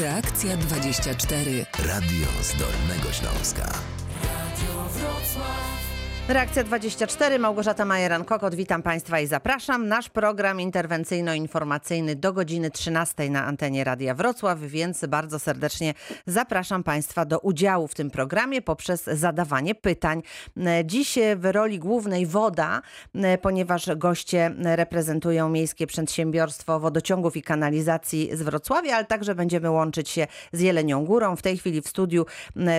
Reakcja 24. Radio z Dolnego Śląska. Reakcja 24, Małgorzata Majeran-Kokot, witam Państwa i zapraszam. Nasz program interwencyjno-informacyjny do godziny 13 na antenie Radia Wrocław, więc bardzo serdecznie zapraszam Państwa do udziału w tym programie poprzez zadawanie pytań. Dziś w roli głównej woda, ponieważ goście reprezentują Miejskie Przedsiębiorstwo Wodociągów i Kanalizacji z Wrocławia, ale także będziemy łączyć się z Jelenią Górą. W tej chwili w studiu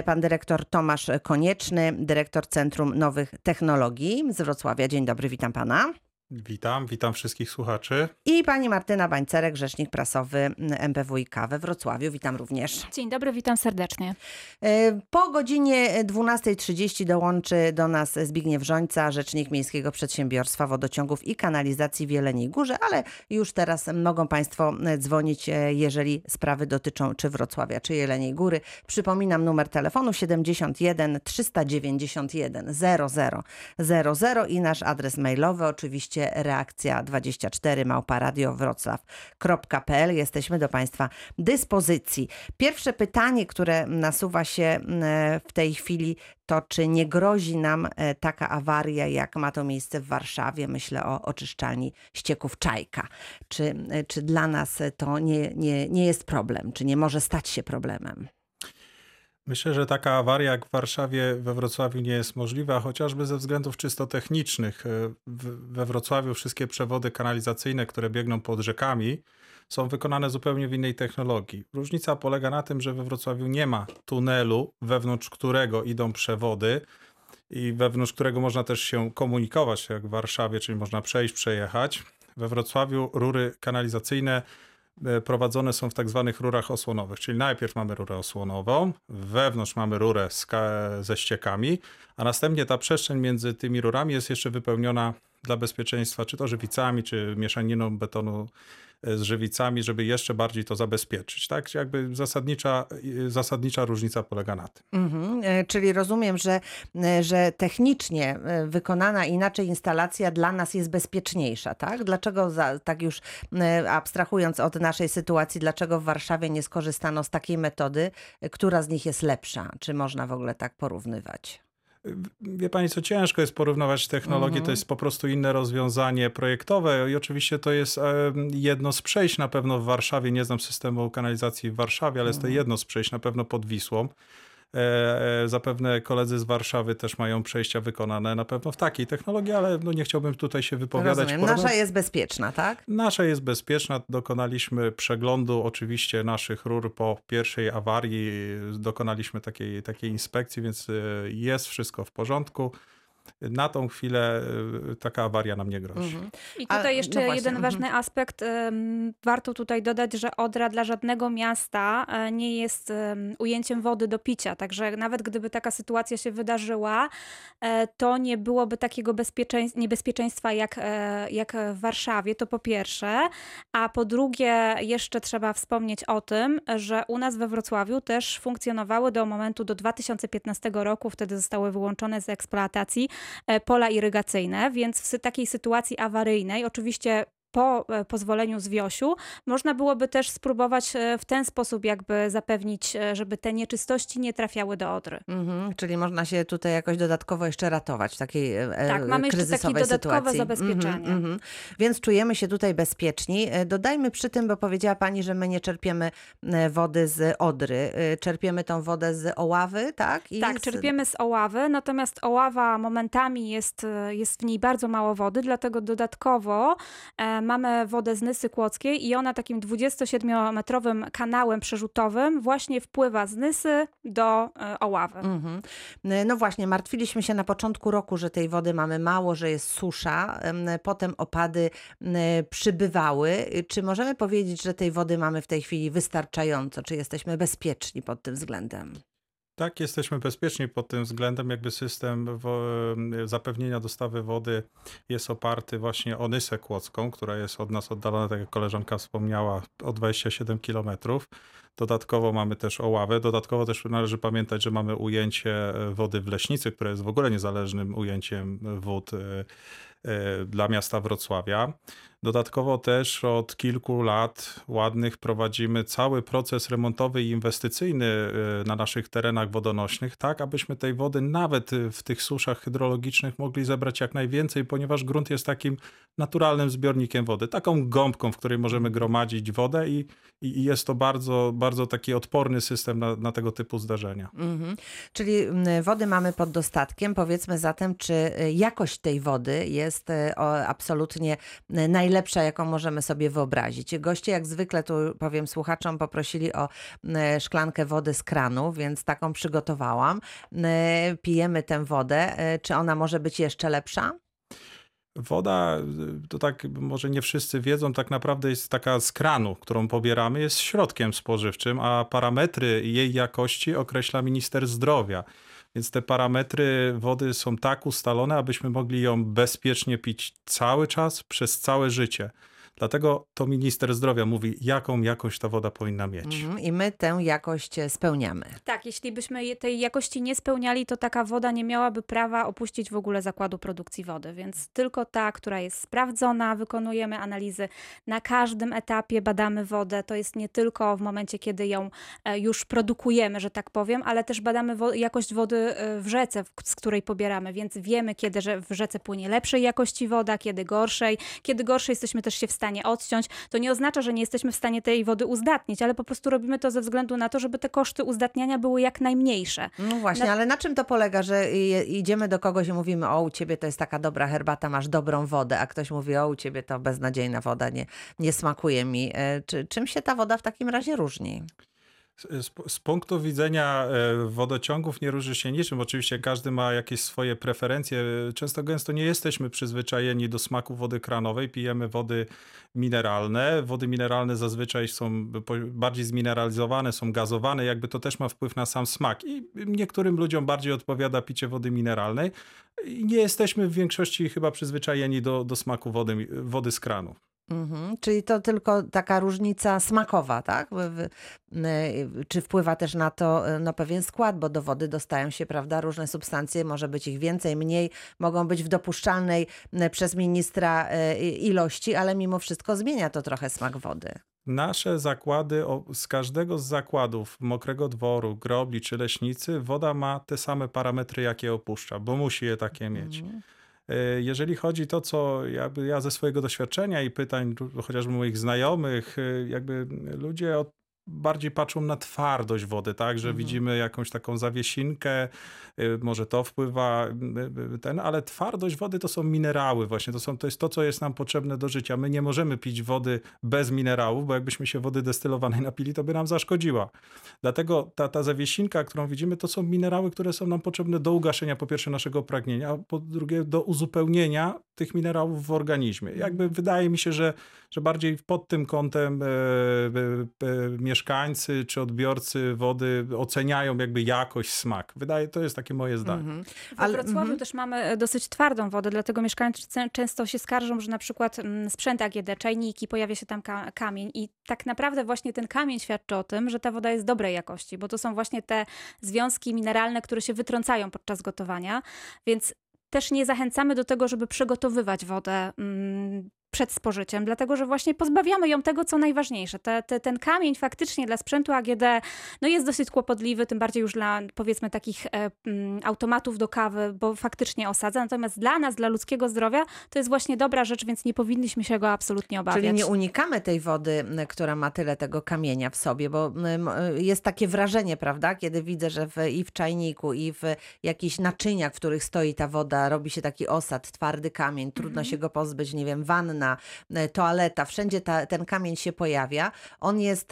pan dyrektor Tomasz Konieczny, dyrektor Centrum Nowych Technologii z Wrocławia. Dzień dobry, witam pana. Witam, witam wszystkich słuchaczy. I pani Martyna Bańcerek, rzecznik prasowy MPWiK we Wrocławiu. Witam również. Dzień dobry, witam serdecznie. E, po godzinie 12.30 dołączy do nas Zbigniew Żońca, rzecznik Miejskiego Przedsiębiorstwa Wodociągów i Kanalizacji w Jeleniej Górze, ale już teraz mogą państwo dzwonić, e, jeżeli sprawy dotyczą czy Wrocławia, czy Jeleniej Góry. Przypominam numer telefonu 71 391 00 00 i nasz adres mailowy oczywiście reakcja 24 małpa radiowroclaw.pl. Jesteśmy do Państwa dyspozycji. Pierwsze pytanie, które nasuwa się w tej chwili, to czy nie grozi nam e, taka awaria, jak ma to miejsce w Warszawie? Myślę o oczyszczalni ścieków Czajka. Czy, e, czy dla nas to nie, nie, nie jest problem? Czy nie może stać się problemem? Myślę, że taka awaria jak w Warszawie, we Wrocławiu nie jest możliwa, chociażby ze względów czysto technicznych. E, we Wrocławiu wszystkie przewody kanalizacyjne, które biegną pod rzekami, są wykonane zupełnie w innej technologii. Różnica polega na tym, że we Wrocławiu nie ma tunelu, wewnątrz którego idą przewody i wewnątrz którego można też się komunikować, jak w Warszawie, czyli można przejść, przejechać. We Wrocławiu rury kanalizacyjne prowadzone są w tak zwanych rurach osłonowych, czyli najpierw mamy rurę osłonową, wewnątrz mamy rurę ze ściekami, a następnie ta przestrzeń między tymi rurami jest jeszcze wypełniona dla bezpieczeństwa, czy to żywicami, czy mieszaniną betonu z żywicami, żeby jeszcze bardziej to zabezpieczyć. Tak, jakby zasadnicza, zasadnicza różnica polega na tym. Mhm, e, czyli rozumiem, że, e, że technicznie e, wykonana inaczej instalacja dla nas jest bezpieczniejsza, tak? Dlaczego, za, tak już abstrahując od naszej sytuacji, dlaczego w Warszawie nie skorzystano z takiej metody, która z nich jest lepsza? Czy można w ogóle tak porównywać? Wie pani, co ciężko jest porównywać technologię, to mhm. jest po prostu inne rozwiązanie projektowe i oczywiście to jest jedno z przejść na pewno w Warszawie. Nie znam systemu kanalizacji w Warszawie, ale jest to mhm. jedno z przejść na pewno pod Wisłą. E, e, zapewne koledzy z Warszawy też mają przejścia wykonane na pewno w takiej technologii, ale no nie chciałbym tutaj się wypowiadać. Rozumiem. Nasza jest bezpieczna, tak? Nasza jest bezpieczna. Dokonaliśmy przeglądu oczywiście naszych rur po pierwszej awarii. Dokonaliśmy takiej, takiej inspekcji, więc e, jest wszystko w porządku na tą chwilę y, taka awaria nam nie grozi. Mhm. I tutaj A, jeszcze no jeden mhm. ważny aspekt. Warto tutaj dodać, że Odra dla żadnego miasta e, nie jest ujęciem wody do picia. Także nawet gdyby taka sytuacja się wydarzyła, e, to nie byłoby takiego niebezpieczeństwa jak, e, jak w Warszawie, to po pierwsze. A po drugie, jeszcze trzeba wspomnieć o tym, że u nas we Wrocławiu też funkcjonowały do momentu do 2015 roku, wtedy zostały wyłączone z eksploatacji pola irygacyjne, więc w takiej sytuacji awaryjnej, oczywiście po e, pozwoleniu z Wiosiu, można byłoby też spróbować e, w ten sposób jakby zapewnić, e, żeby te nieczystości nie trafiały do Odry. Mhm, czyli można się tutaj jakoś dodatkowo jeszcze ratować w takiej Tak, mamy jeszcze takie dodatkowe sytuacji. zabezpieczenie. Mhm, mhm. Więc czujemy się tutaj bezpieczni. Dodajmy przy tym, bo powiedziała Pani, że my nie czerpiemy wody z Odry. Czerpiemy tą wodę z Oławy, tak? I tak, z... czerpiemy z Oławy, natomiast Oława momentami jest, jest w niej bardzo mało wody, dlatego dodatkowo mamy wodę z Nysy Kłodzkiej i ona takim 27-metrowym kanałem przerzutowym właśnie wpływa z Nysy do e, Oławy. Mhm. No właśnie, martwiliśmy się na początku roku, że tej wody mamy mało, że jest susza, potem opady przybywały. Czy możemy powiedzieć, że tej wody mamy w tej chwili wystarczająco? Czy jesteśmy bezpieczni pod tym względem? Tak, jesteśmy bezpieczni pod tym względem. Jakby system zapewnienia dostawy wody jest oparty właśnie o Nysę Kłodzką, która jest od nas oddalona, tak jak koleżanka wspomniała, o 27 kilometrów. Dodatkowo mamy też Oławę. Dodatkowo też należy pamiętać, że mamy ujęcie wody w Leśnicy, które jest w ogóle niezależnym ujęciem wód e, e, dla miasta Wrocławia. Dodatkowo też od kilku lat ładnych prowadzimy cały proces remontowy i inwestycyjny y, na naszych terenach wodonośnych, tak abyśmy tej wody nawet w tych suszach hydrologicznych mogli zebrać jak najwięcej, ponieważ grunt jest takim naturalnym zbiornikiem wody, taką gąbką, w której możemy gromadzić wodę i, i jest to bardzo, bardzo taki odporny system na, na tego typu zdarzenia. Mhm. Czyli wody mamy pod dostatkiem. Powiedzmy zatem, czy y, jakość tej wody jest y, absolutnie najlepsza najlepsza, jaką możemy sobie wyobrazić. Goście, jak zwykle, tu powiem słuchaczom, poprosili o e, szklankę wody z kranu, więc taką przygotowałam. E, pijemy tę wodę. E, czy ona może być jeszcze lepsza? Woda, to tak może nie wszyscy wiedzą, tak naprawdę jest taka z kranu, którą pobieramy, jest środkiem spożywczym, a parametry jej jakości określa minister zdrowia. Więc te parametry wody są tak ustalone, abyśmy mogli ją bezpiecznie pić cały czas, przez całe życie. Dlatego to minister zdrowia mówi, jaką jakość ta woda powinna mieć. Mhm, I my tę jakość e, spełniamy. Tak, jeśli byśmy tej jakości nie spełniali, to taka woda nie miałaby prawa opuścić w ogóle zakładu produkcji wody. Więc tylko ta, która jest sprawdzona, wykonujemy analizy na każdym etapie, badamy wodę. To jest nie tylko w momencie, kiedy ją e, już produkujemy, że tak powiem, ale też badamy wo jakość wody e, w rzece, z której pobieramy. Więc wiemy, kiedy że w rzece płynie lepszej jakości woda, kiedy gorszej. Kiedy gorszej jesteśmy też się w stanie stanie odciąć, to nie oznacza, że nie jesteśmy w stanie tej wody uzdatnić, ale po prostu robimy to ze względu na to, żeby te koszty uzdatniania były jak najmniejsze. No właśnie, na... ale na czym to polega, że idziemy do kogoś i mówimy, o u ciebie to jest taka dobra herbata, masz dobrą wodę, a ktoś mówi, o u ciebie to beznadziejna woda, nie, nie smakuje mi. E, czy, czym się ta woda w takim razie różni? Z, z, punktu widzenia e, wodociągów nie różni się niczym. Oczywiście każdy ma jakieś swoje preferencje. Często gęsto nie jesteśmy przyzwyczajeni do smaku wody kranowej. Pijemy wody mineralne. Wody mineralne zazwyczaj są bardziej zmineralizowane, są gazowane. Jakby to też ma wpływ na sam smak. I niektórym ludziom bardziej odpowiada picie wody mineralnej. I nie jesteśmy w większości chyba przyzwyczajeni do, do smaku wody, wody z kranu. Mhm, czyli to tylko taka różnica smakowa, tak? Czy wpływa też na to no, pewien skład, bo do wody dostają się prawda, różne substancje, może być ich więcej, mniej, mogą być w dopuszczalnej przez ministra ilości, ale mimo wszystko zmienia to trochę smak wody. Nasze zakłady, z każdego z zakładów mokrego dworu, grobli czy leśnicy, woda ma te same parametry, jakie opuszcza, bo musi je takie mieć. Mhm. E, jeżeli chodzi to, co jakby ja ze swojego doświadczenia i pytań chociażby moich znajomych, e, jakby ludzie od bardziej patrzą na twardość wody, tak, że mhm. widzimy jakąś taką zawiesinkę, y, może to wpływa y, y, ten, ale twardość wody to są minerały właśnie, to, są, to jest to, co jest nam potrzebne do życia. My nie możemy pić wody bez minerałów, bo jakbyśmy się wody destylowanej napili, to by nam zaszkodziła. Dlatego ta, ta zawiesinka, którą widzimy, to są minerały, które są nam potrzebne do ugaszenia po pierwsze naszego pragnienia, a po drugie do uzupełnienia tych minerałów w organizmie. Jakby wydaje mi się, że, że bardziej pod tym kątem e, e, e, mieszkańcy czy odbiorcy wody oceniają jakby jakość, smak. Wydaje, to jest takie moje zdanie. -hmm. Ale, w Wrocławiu -hmm. też mamy dosyć twardą wodę, dlatego mieszkańcy często się skarżą, że na przykład mm, sprzęt AGD, czajniki, pojawia się tam ka kamień i tak naprawdę właśnie ten kamień świadczy o tym, że ta woda jest dobrej jakości, bo to są właśnie te związki mineralne, które się wytrącają podczas gotowania, więc też nie zachęcamy do tego, żeby przygotowywać wodę mm, przed spożyciem, dlatego że właśnie pozbawiamy ją tego, co najważniejsze. Te, te, ten kamień faktycznie dla sprzętu AGD no jest dosyć kłopotliwy, tym bardziej już dla powiedzmy takich e, automatów do kawy, bo faktycznie osadza. Natomiast dla nas, dla ludzkiego zdrowia, to jest właśnie dobra rzecz, więc nie powinniśmy się go absolutnie obawiać. Czyli nie unikamy tej wody, która ma tyle tego kamienia w sobie, bo jest takie wrażenie, prawda, kiedy widzę, że w, i w czajniku, i w jakichś naczyniach, w których stoi ta woda, robi się taki osad, twardy kamień, trudno mm -hmm. się go pozbyć, nie wiem, wanna, E, toaleta, wszędzie ta, ten kamień się pojawia. On jest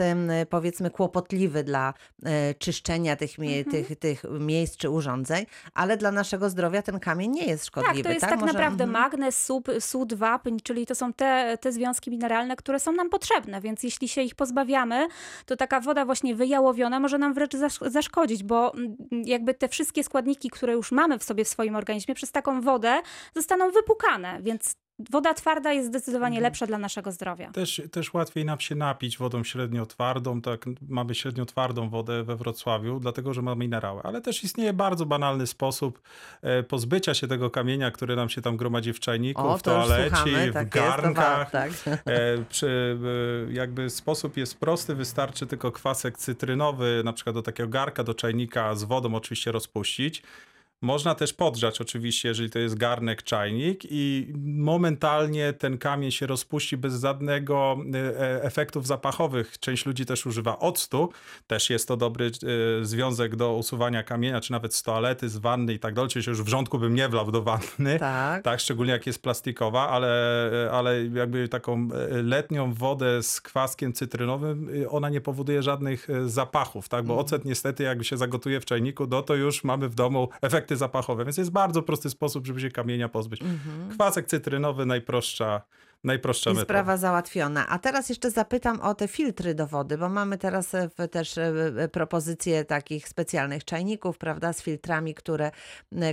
powiedzmy kłopotliwy dla e, czyszczenia tych, mhm. tych, tych miejsc czy urządzeń, ale dla naszego zdrowia ten kamień nie jest szkodliwy. Tak, to jest tak, tak Może... naprawdę mhm. magnez, sód, wapń, czyli to są te, te związki mineralne, które są nam potrzebne, więc jeśli się ich pozbawiamy, to taka woda właśnie wyjałowiona może nam wręcz zaszkodzić, bo mm, jakby te wszystkie składniki, które już mamy w sobie w swoim organizmie, przez taką wodę zostaną wypukane, więc woda twarda jest zdecydowanie Mhm. lepsza dla naszego zdrowia. Też, też łatwiej nam się napić wodą średnio twardą, tak mamy średnio twardą wodę we Wrocławiu, dlatego że ma minerały. Ale też istnieje bardzo banalny sposób e, pozbycia się tego kamienia, który nam się tam gromadzi w czajniku, O, w toalecie, słuchamy, w tak jest, to garnkach. tak. E, przy, e, jakby sposób jest prosty, wystarczy tylko kwasek cytrynowy, na przykład do takiego garka, do czajnika z wodą oczywiście rozpuścić. Można też podgrzać oczywiście, jeżeli to jest garnek, czajnik i momentalnie ten kamień się rozpuści bez żadnego e, efektów zapachowych. Część ludzi też używa octu, też jest to dobry e, związek do usuwania kamienia, czy nawet z toalety, z wanny i tak dalej. Oczywiście już wrzątku bym nie wlał do wanny, Tak. tak, szczególnie jak jest plastikowa, ale, ale jakby taką e, letnią wodę z kwaskiem cytrynowym, ona nie powoduje żadnych e, zapachów, tak? Bo Mhm. ocet niestety jakby się zagotuje w czajniku, no to już mamy w domu efekty zapachowe, więc jest bardzo prosty sposób, żeby się kamienia pozbyć. Kwasek cytrynowy, najprostsza, najprostsza Mhm. I metoda. sprawa załatwiona. A teraz jeszcze zapytam o te filtry do wody, bo mamy teraz e, też e, e, propozycje takich specjalnych czajników, prawda, z filtrami, które,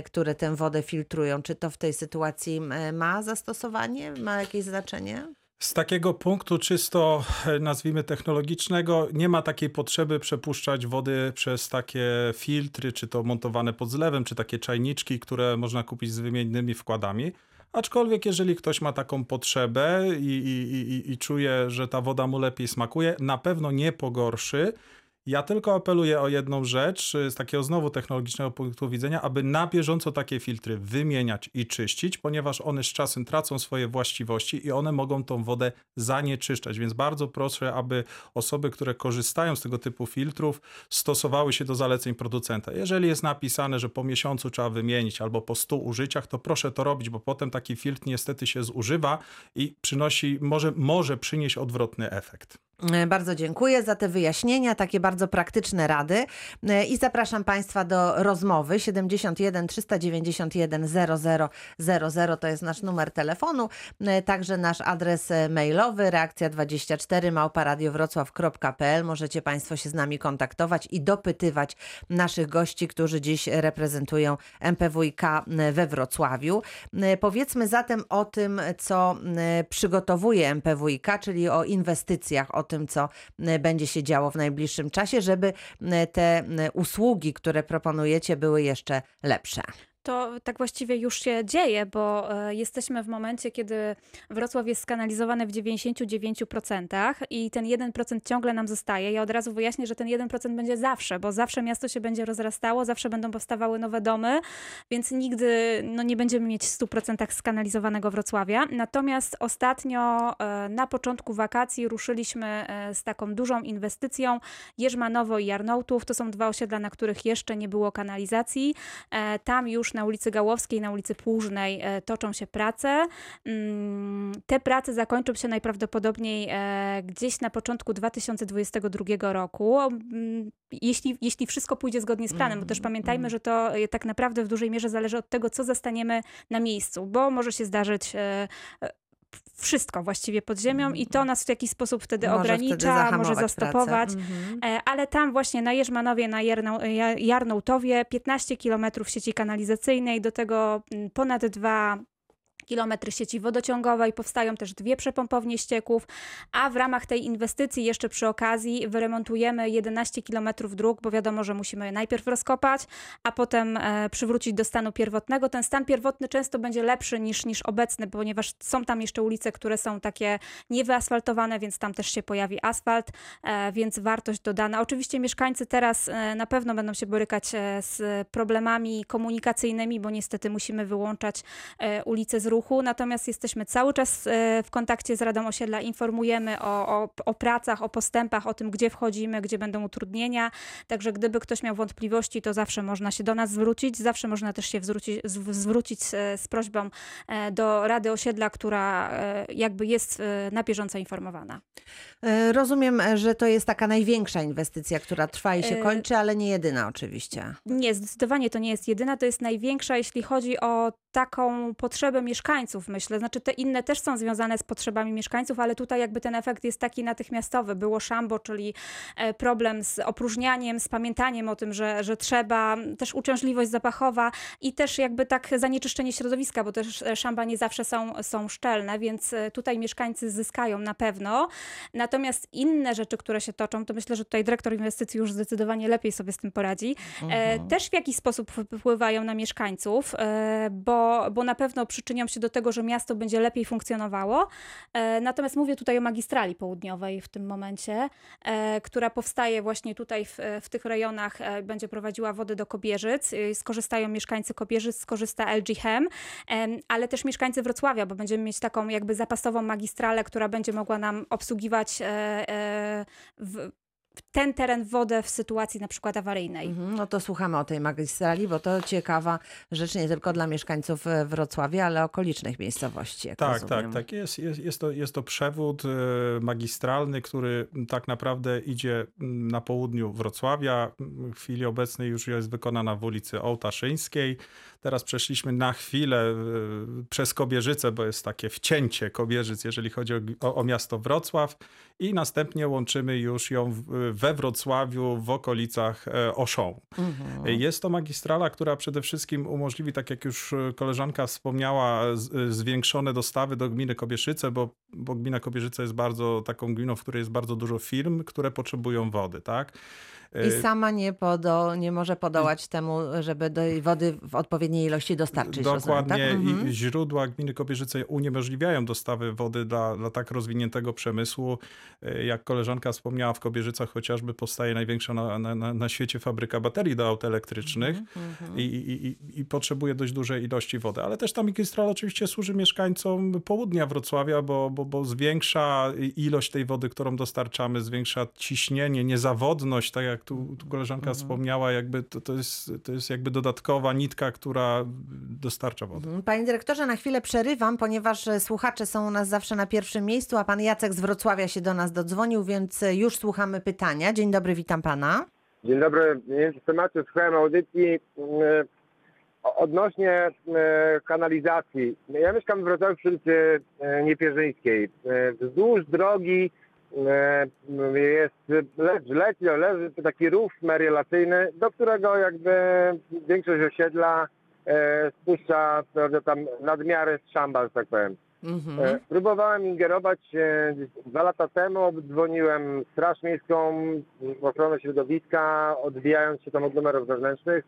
które tę wodę filtrują. Czy to w tej sytuacji ma zastosowanie? Ma jakieś znaczenie? Z takiego punktu czysto, e, nazwijmy technologicznego, nie ma takiej potrzeby przepuszczać wody przez takie filtry, czy to montowane pod zlewem, czy takie czajniczki, które można kupić z wymiennymi wkładami. Aczkolwiek, jeżeli ktoś ma taką potrzebę i, i, i, i czuje, że ta woda mu lepiej smakuje, na pewno nie pogorszy. Ja tylko apeluję o jedną rzecz y, z takiego znowu technologicznego punktu widzenia, aby na bieżąco takie filtry wymieniać i czyścić, ponieważ one z czasem tracą swoje właściwości i one mogą tą wodę zanieczyszczać. Więc bardzo proszę, aby osoby, które korzystają z tego typu filtrów, stosowały się do zaleceń producenta. Jeżeli jest napisane, że po miesiącu trzeba wymienić albo po 100 użyciach, to proszę to robić, bo potem taki filtr niestety się zużywa i przynosi, może, może przynieść odwrotny efekt. E, Bardzo dziękuję za te wyjaśnienia, takie bardzo praktyczne rady. E, i zapraszam Państwa do rozmowy. 71 391 0000 to jest nasz numer telefonu, E, także nasz adres mailowy reakcja24 małparadiowrocław.pl możecie Państwo się z nami kontaktować i dopytywać naszych gości, którzy dziś reprezentują MPWiK we Wrocławiu. Powiedzmy zatem o tym, co przygotowuje MPWiK, czyli o inwestycjach, o tym, co e, będzie się działo w najbliższym czasie, żeby e, te e, usługi, które proponujecie, były jeszcze lepsze. To tak właściwie już się dzieje, bo e, jesteśmy w momencie, kiedy Wrocław jest skanalizowany w 99% i ten 1% ciągle nam zostaje. Ja od razu wyjaśnię, że ten 1% będzie zawsze, bo zawsze miasto się będzie rozrastało, zawsze będą powstawały nowe domy, więc nigdy no, nie będziemy mieć w 100% skanalizowanego Wrocławia. Natomiast ostatnio e, na początku wakacji ruszyliśmy e, z taką dużą inwestycją Jerzmanowo i Jarnołtów. To są dwa osiedla, na których jeszcze nie było kanalizacji. Tam już na ulicy Gałowskiej, na ulicy Płużnej e, toczą się prace. Mm, Te prace zakończą się najprawdopodobniej e, gdzieś na początku 2022 roku. Mm, Jeśli, jeśli wszystko pójdzie zgodnie z planem, bo też pamiętajmy, że to e, tak naprawdę w dużej mierze zależy od tego, co zastaniemy na miejscu, bo może się zdarzyć wszystko właściwie pod ziemią i to nas w jakiś sposób wtedy Może wtedy ogranicza, zahamować może zastopować. Mhm. E, Ale tam właśnie na Jerzmanowie, na Jarnał, Ja- Jarnołtowie 15 km sieci kanalizacyjnej, do tego mm, ponad dwa kilometry sieci wodociągowej, powstają też dwie przepompownie ścieków, a w ramach tej inwestycji jeszcze przy okazji wyremontujemy 11 kilometrów dróg, bo wiadomo, że musimy je najpierw rozkopać, a potem e, przywrócić do stanu pierwotnego. Ten stan pierwotny często będzie lepszy niż, niż obecny, ponieważ są tam jeszcze ulice, które są takie niewyasfaltowane, więc tam też się pojawi asfalt, e, więc wartość dodana. Oczywiście mieszkańcy teraz e, na pewno będą się borykać z problemami komunikacyjnymi, bo niestety musimy wyłączać ulice z ruchu, natomiast jesteśmy cały czas e, w kontakcie z Radą Osiedla, informujemy o, o, o pracach, o postępach, o tym, gdzie wchodzimy, gdzie będą utrudnienia, także gdyby ktoś miał wątpliwości, to zawsze można się do nas zwrócić, zawsze można też się zwrócić, zw- zwrócić e, z prośbą e, do Rady Osiedla, która jakby jest na bieżąco informowana. Rozumiem, że to jest taka największa inwestycja, która trwa i się kończy, ale nie jedyna oczywiście. Nie, zdecydowanie to nie jest jedyna, to jest największa, jeśli chodzi o taką potrzebę mieszkańców, myślę. Znaczy te inne też są związane z potrzebami mieszkańców, ale tutaj jakby ten efekt jest taki natychmiastowy. Było szambo, czyli e, problem z opróżnianiem, z pamiętaniem o tym, że, że trzeba, też uciążliwość zapachowa i też jakby tak zanieczyszczenie środowiska, bo też e, szamba nie zawsze są, są szczelne, więc e, tutaj mieszkańcy zyskają na pewno. Natomiast inne rzeczy, które się toczą, to myślę, że tutaj dyrektor inwestycji już zdecydowanie lepiej sobie z tym poradzi, mhm. też w jakiś sposób wpływają na mieszkańców, bo bo, na pewno przyczynią się do tego, że miasto będzie lepiej funkcjonowało. E, natomiast mówię tutaj o magistrali południowej w tym momencie, e, która powstaje właśnie tutaj w, w tych rejonach, e, będzie prowadziła wody do Kobierzyc. Skorzystają mieszkańcy Kobierzyc, skorzysta LG Chem, ale też mieszkańcy Wrocławia, bo będziemy mieć taką jakby zapasową magistralę, która będzie mogła nam obsługiwać w, ten teren wodę w sytuacji na przykład awaryjnej. Mhm, no to słuchamy o tej magistrali, bo to ciekawa rzecz nie tylko dla mieszkańców e, Wrocławia, ale okolicznych miejscowości. tak, rozumiem. tak, tak. Jest, jest, jest, to, jest to przewód e, magistralny, który tak naprawdę idzie na południu Wrocławia. W chwili obecnej już jest wykonana w ulicy Ołtaszyńskiej. Teraz przeszliśmy na chwilę e, przez Kobierzycę, bo jest takie wcięcie Kobierzyc, jeżeli chodzi o, o, o miasto Wrocław i następnie łączymy już ją we Wrocławiu, w okolicach e, Oszą. Mhm. Jest to magistrala, która przede wszystkim umożliwi, tak jak już koleżanka wspomniała, zwiększone dostawy do gminy Kobieszyce, bo, bo gmina Kobierzyce jest bardzo taką gminą, w której jest bardzo dużo firm, które potrzebują wody, tak? I y, sama nie, podo, nie może podołać temu, żeby do wody w odpowiedniej ilości dostarczyć. Dokładnie. Rozumiem, tak? I mhm. źródła gminy Kobierzyce uniemożliwiają dostawy wody dla, dla tak rozwiniętego przemysłu. Y, jak koleżanka wspomniała, w Kobierzycach chociażby powstaje największa na, na, na świecie fabryka baterii do aut elektrycznych mm-hmm. I, i, i, potrzebuje dość dużej ilości wody. Ale też ta magistrala oczywiście służy mieszkańcom południa Wrocławia, bo, bo, bo zwiększa ilość tej wody, którą dostarczamy, zwiększa ciśnienie, niezawodność, tak jak tu, tu koleżanka mhm. wspomniała, jakby to, to, jest, to jest jakby dodatkowa nitka, która dostarcza wodę. Mhm. Panie dyrektorze, na chwilę przerywam, ponieważ e, słuchacze są u nas zawsze na pierwszym miejscu, a pan Jacek z Wrocławia się do nas dodzwonił, więc e, już słuchamy pytania. Dzień dobry, witam pana. Dzień dobry. W temacie słuchałem audycji e, odnośnie kanalizacji. Ja mieszkam w Wrocławiu przy ulicy Niepierzyńskiej. Wzdłuż drogi jest, leży, leci, leży taki rów merielacyjny, do którego jakby większość osiedla e, spuszcza tam nadmiary z szamba, że tak powiem. Mhm. E, próbowałem ingerować e, dwa lata temu, obdzwoniłem Straż Miejską, ochronę środowiska, odbijając się tam od numerów zewnętrznych.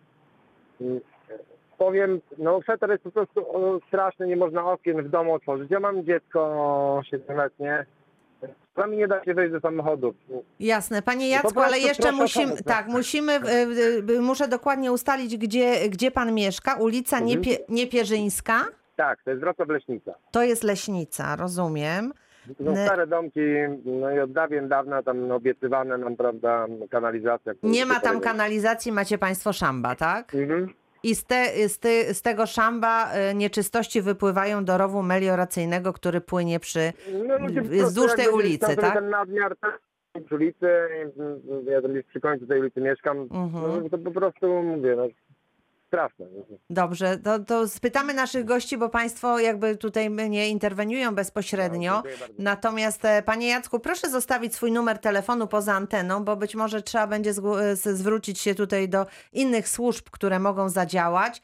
Powiem, no szeter jest po prostu straszny, nie można okien w domu otworzyć. Ja mam dziecko 7-letnie, Sami nie da się wejść do samochodów. Jasne. Panie Jacku, ale jeszcze musimy, tak, musimy, y, muszę dokładnie ustalić, gdzie, gdzie pan mieszka. Ulica mhm. Niepie, Niepierzyńska? Tak, to jest Wrocław Leśnica. To jest Leśnica, rozumiem. To są stare domki, no i od dawien dawna tam obiecywane nam, prawda, kanalizacja. Nie ma tam kanalizacji, macie państwo szamba, tak? Mhm i z, te, z, te, z tego szamba e, nieczystości wypływają do rowu melioracyjnego, który płynie przy, no, wzdłuż tej ulicy, tak? Ten nadmiar przy ulicy, ja tam przy końcu tej ulicy mieszkam, mhm. no, to po prostu mówię, no, straszne. Dobrze, to, to spytamy naszych gości, bo Państwo jakby tutaj nie interweniują bezpośrednio. No, Natomiast e, Panie Jacku, proszę zostawić swój numer telefonu poza anteną, bo być może trzeba będzie e, zwrócić się tutaj do innych służb, które mogą zadziałać,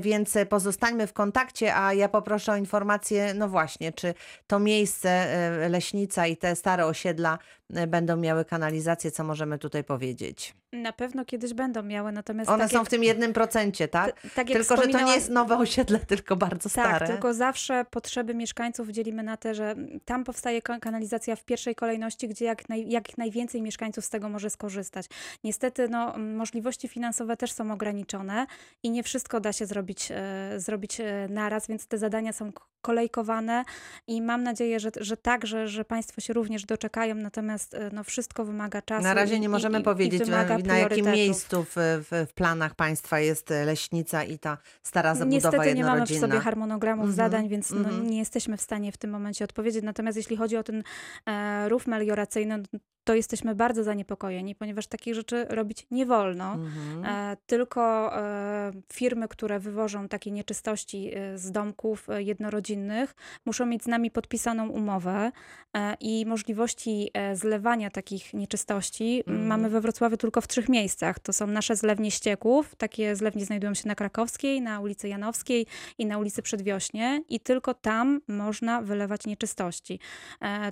więc pozostańmy w kontakcie, a ja poproszę o informację, no właśnie, czy to miejsce, e, Leśnica i te stare osiedla będą miały kanalizację, co możemy tutaj powiedzieć? Na pewno kiedyś będą miały, natomiast. One tak są jak, w tym jednym procencie, tak? tak tylko, że to nie jest nowe osiedle, tylko bardzo tak, stare. Tak, tylko zawsze potrzeby mieszkańców dzielimy na te, że tam powstaje kanalizacja w pierwszej kolejności, gdzie jak, naj, jak najwięcej mieszkańców z tego może skorzystać. Niestety, no, możliwości finansowe też są ograniczone i nie wszystko da się zrobić, e, zrobić e, naraz, więc te zadania są kolejkowane i mam nadzieję, że, że tak, że, Państwo się również doczekają, natomiast e, no, wszystko wymaga czasu. Na razie nie możemy i, powiedzieć, i na jakim miejscu w, w, w, planach Państwa jest leśnica i ta stara zabudowa Niestety nie mamy przy sobie harmonogramów mm -hmm. zadań, więc no, mm -hmm. nie jesteśmy w stanie w tym momencie odpowiedzieć. Natomiast jeśli chodzi o ten e, rów melioracyjny, to jesteśmy bardzo zaniepokojeni, ponieważ takich rzeczy robić nie wolno. Mhm. E, tylko e, firmy, które wywożą takie nieczystości e, z domków e, jednorodzinnych, muszą mieć z nami podpisaną umowę e, i możliwości e, zlewania takich nieczystości Mhm. mamy we Wrocławiu tylko w trzech miejscach. To są nasze zlewnie ścieków. Takie zlewnie znajdują się na Krakowskiej, na ulicy Janowskiej i na ulicy Przedwiośnie i tylko tam można wylewać nieczystości.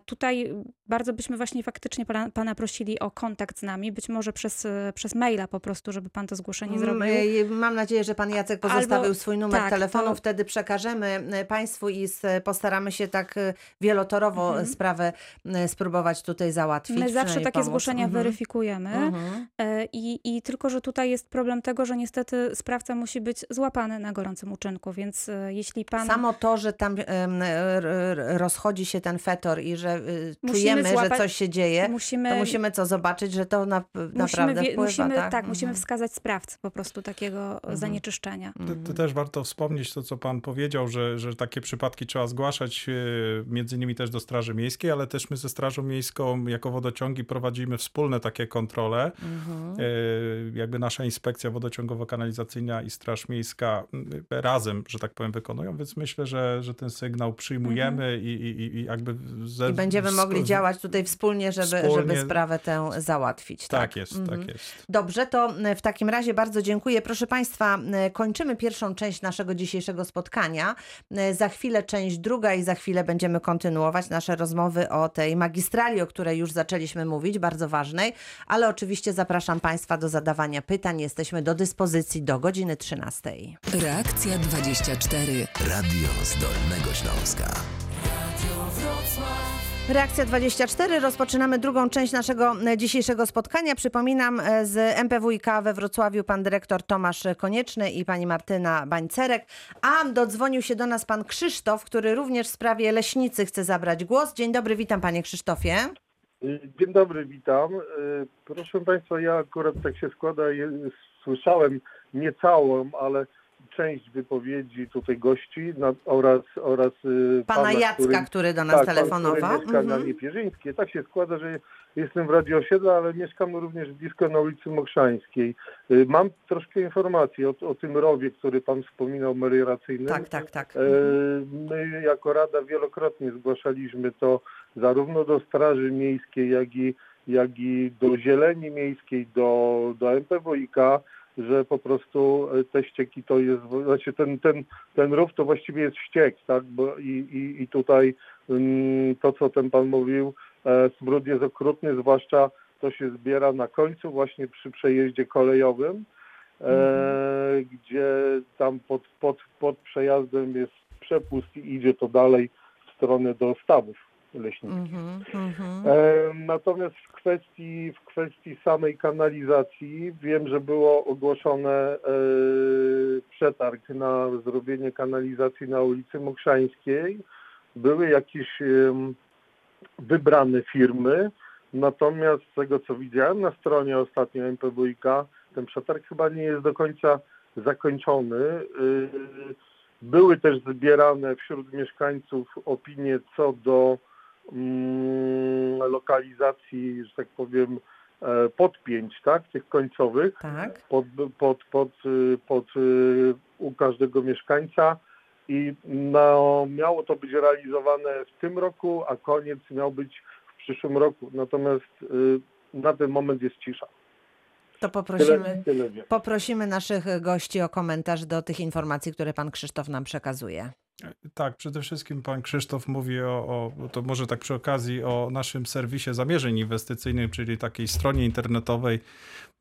Tutaj bardzo byśmy właśnie faktycznie pana, pana prosili o kontakt z nami, być może przez, e, przez maila po prostu, żeby pan to zgłoszenie zrobił. Mm, Mam nadzieję, że pan Jacek pozostawił Albo- swój numer tak, telefonu. to- Wtedy przekażemy e, państwu i postaramy się tak e, wielotorowo Mhm. sprawę e, spróbować tutaj załatwić. My zawsze przynajmniej takie pomóc. zgłoszenia Mhm. weryfikujemy. Mhm. E, I, I tylko, że tutaj jest problem tego, że niestety sprawca musi być złapany na gorącym uczynku, więc e, jeśli pan... Samo to, że tam rozchodzi się ten fetor i że czujemy, że złapać- coś się dzieje, musimy, to musimy co zobaczyć, że to na, musimy, naprawdę wpływa, musimy, tak? tak, musimy Mhm. wskazać sprawcę po prostu takiego Mhm. zanieczyszczenia. To, to też warto wspomnieć to, co pan powiedział, że, że takie przypadki trzeba zgłaszać e, między innymi też do Straży Miejskiej, ale też my ze Strażą Miejską jako wodociągi prowadzimy wspólne takie kontrole. Mhm. E, Jakby nasza inspekcja wodociągowo-kanalizacyjna i Straż Miejska m, razem, że tak powiem, wykonują, więc myślę, że, że ten sygnał przyjmujemy i, i, i jakby... Ze, I będziemy mogli działać tutaj wspólnie, żeby, żeby Wspólnie. sprawę tę załatwić. Tak, Tak, jest, Mhm. tak jest. Dobrze, to e, w takim razie bardzo dziękuję. Proszę Państwa, e, kończymy pierwszą część naszego dzisiejszego spotkania. E, Za chwilę część druga i za chwilę będziemy kontynuować nasze rozmowy o tej magistrali, o której już zaczęliśmy mówić, bardzo ważnej, ale oczywiście zapraszam Państwa do zadawania pytań. Jesteśmy do dyspozycji do godziny 13. Reakcja 24. Radio z Dolnego Śląska. Reakcja 24. Rozpoczynamy drugą część naszego e, dzisiejszego spotkania. Przypominam e, z MPWiK we Wrocławiu pan dyrektor Tomasz Konieczny i pani Martyna Bańcerek. A dodzwonił się do nas pan Krzysztof, który również w sprawie leśnicy chce zabrać głos. Dzień dobry, witam panie Krzysztofie. Dzień dobry, witam. E, Proszę Państwa, ja akurat tak się składa, słyszałem nie całą, ale część wypowiedzi tutaj gości na, oraz, oraz e, Pana Jacka, który, który do nas tak, pan, telefonował. który mieszka na Mhm. Niepierzyńskiej. Tak się składa, że jestem w Radio Osiedla, ale mieszkam również blisko na ulicy Mokrzańskiej. E, Mam troszkę informacji o, o tym rowie, który Pan wspominał, melioracyjnym. Tak, tak, tak. E, My jako Rada wielokrotnie zgłaszaliśmy to zarówno do Straży Miejskiej, jak i, jak i do Zieleni Miejskiej, do, do MPWiK, że po prostu e, te ścieki to jest, znaczy ten, ten, ten rów to właściwie jest ściek, tak, bo i, i, i tutaj mm, to, co ten pan mówił, e, smród jest okrutny, zwłaszcza to się zbiera na końcu właśnie przy przejeździe kolejowym, e, gdzie tam pod, pod, pod przejazdem jest przepust i idzie to dalej w stronę do stawów leśniczych. Mhm. E, Natomiast w kwestii, w kwestii samej kanalizacji wiem, że było ogłoszone e, przetarg na zrobienie kanalizacji na ulicy Mokrzańskiej. Były jakieś wybrane firmy, natomiast z tego co widziałem na stronie ostatnio MPWiK, ten przetarg chyba nie jest do końca zakończony. Y, Były też zbierane wśród mieszkańców opinie co do mm, lokalizacji, że tak powiem, e, podpięć, tak, tych końcowych Tak. pod, pod, pod, y, pod, y, u każdego mieszkańca i no, miało to być realizowane w tym roku, a koniec miał być w przyszłym roku. Natomiast y, na ten moment jest cisza. To Tyle, poprosimy. tyle wiem. Poprosimy naszych gości o komentarz do tych informacji, które pan Krzysztof nam przekazuje. Tak, przede wszystkim pan Krzysztof mówi o, o, to może tak przy okazji, o naszym serwisie zamierzeń inwestycyjnych, czyli takiej stronie internetowej,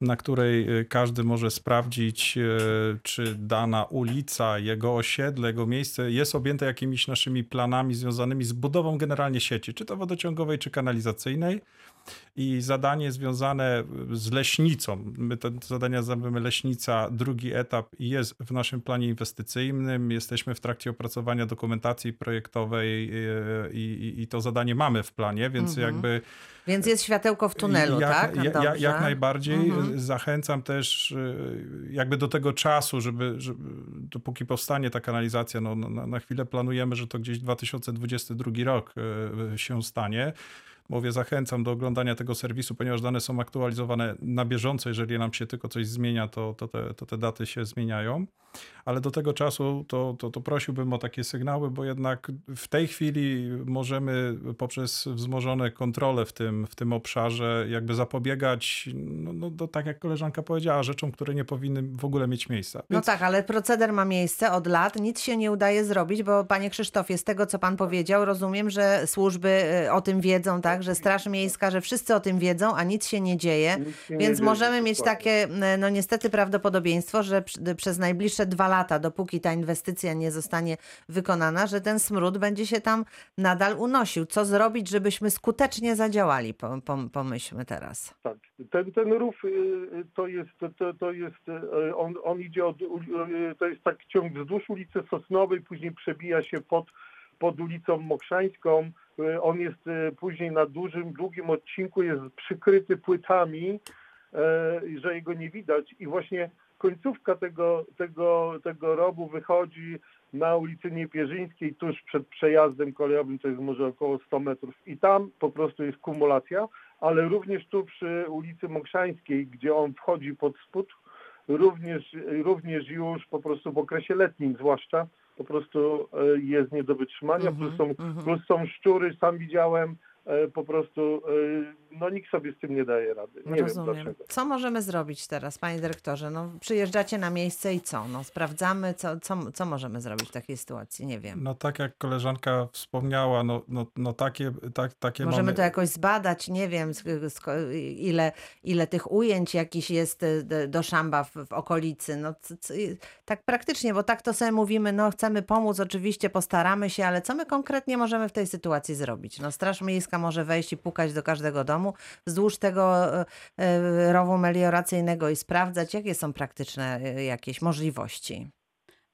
na której y, każdy może sprawdzić, y, czy dana ulica, jego osiedle, jego miejsce jest objęte jakimiś naszymi planami związanymi z budową generalnie sieci, czy to wodociągowej, czy kanalizacyjnej. I zadanie związane z leśnicą, my te zadania nazywamy leśnica, drugi etap jest w naszym planie inwestycyjnym. Jesteśmy w trakcie opracowania dokumentacji projektowej y, i, i, i to zadanie mamy w planie, więc Mhm. jakby Więc jest światełko w tunelu, jak, tak? Ja, ja, Dobrze. jak najbardziej Mhm. Zachęcam też y, jakby do tego czasu, żeby, żeby dopóki powstanie ta kanalizacja, no, na, na chwilę planujemy, że to gdzieś 2022 rok y, się stanie. Mówię, zachęcam do oglądania tego serwisu, ponieważ dane są aktualizowane na bieżąco. Jeżeli nam się tylko coś zmienia, to, to, te, to te daty się zmieniają. Ale do tego czasu to, to, to prosiłbym o takie sygnały, bo jednak w tej chwili możemy poprzez wzmożone kontrole w tym, w tym obszarze jakby zapobiegać, no, no do, tak jak koleżanka powiedziała, rzeczom, które nie powinny w ogóle mieć miejsca. No tak, ale proceder ma miejsce od lat, nic się nie udaje zrobić, bo panie Krzysztofie, z tego co pan powiedział, rozumiem, że służby y, o tym wiedzą, tak, że Straż Miejska, że wszyscy o tym wiedzą, a nic się nie dzieje, się nie więc dzieje, możemy mieć takie, y, no niestety prawdopodobieństwo, że przez najbliższe dwa lata, dopóki ta inwestycja nie zostanie wykonana, że ten smród będzie się tam nadal unosił. Co zrobić, żebyśmy skutecznie zadziałali, po, po, pomyślmy teraz. Tak, ten, ten rów y, y, to jest, to- to, jest, y, on, on idzie od, to jest tak ciąg wzdłuż ulicy Sosnowej, później przebija się pod, pod ulicą Mokrzańską. Y, On jest y, później na dużym, długim odcinku, jest przykryty płytami, y, że jego nie widać. I właśnie końcówka tego, tego, tego rowu wychodzi na ulicy Niepierzyńskiej tuż przed przejazdem kolejowym, to jest może około 100 metrów. I tam po prostu jest kumulacja, ale również tu przy ulicy Mokrzańskiej, gdzie on wchodzi pod spód, również, również już po prostu w okresie letnim zwłaszcza, po prostu e, jest nie do wytrzymania, Mhm, plus, są, mhm. plus są szczury, sam widziałem, po prostu e, no nikt sobie z tym nie daje rady. Nie wiem Rozumiem. dlaczego. Co możemy zrobić teraz, panie dyrektorze? No, przyjeżdżacie na miejsce i co? No, sprawdzamy, co, co, co możemy zrobić w takiej sytuacji? Nie wiem. No tak jak koleżanka wspomniała, no, no, no takie, tak, takie Możemy mamy... to jakoś zbadać, nie wiem, ile, ile tych ujęć jakiś jest d- do szamba w, w okolicy. No, c, c, tak praktycznie, bo tak to sobie mówimy, no chcemy pomóc, oczywiście postaramy się, ale co my konkretnie możemy w tej sytuacji zrobić? No, Straż Miejska może wejść i pukać do każdego domu wzdłuż tego y, y, rowu melioracyjnego i sprawdzać, jakie są praktyczne y, jakieś możliwości.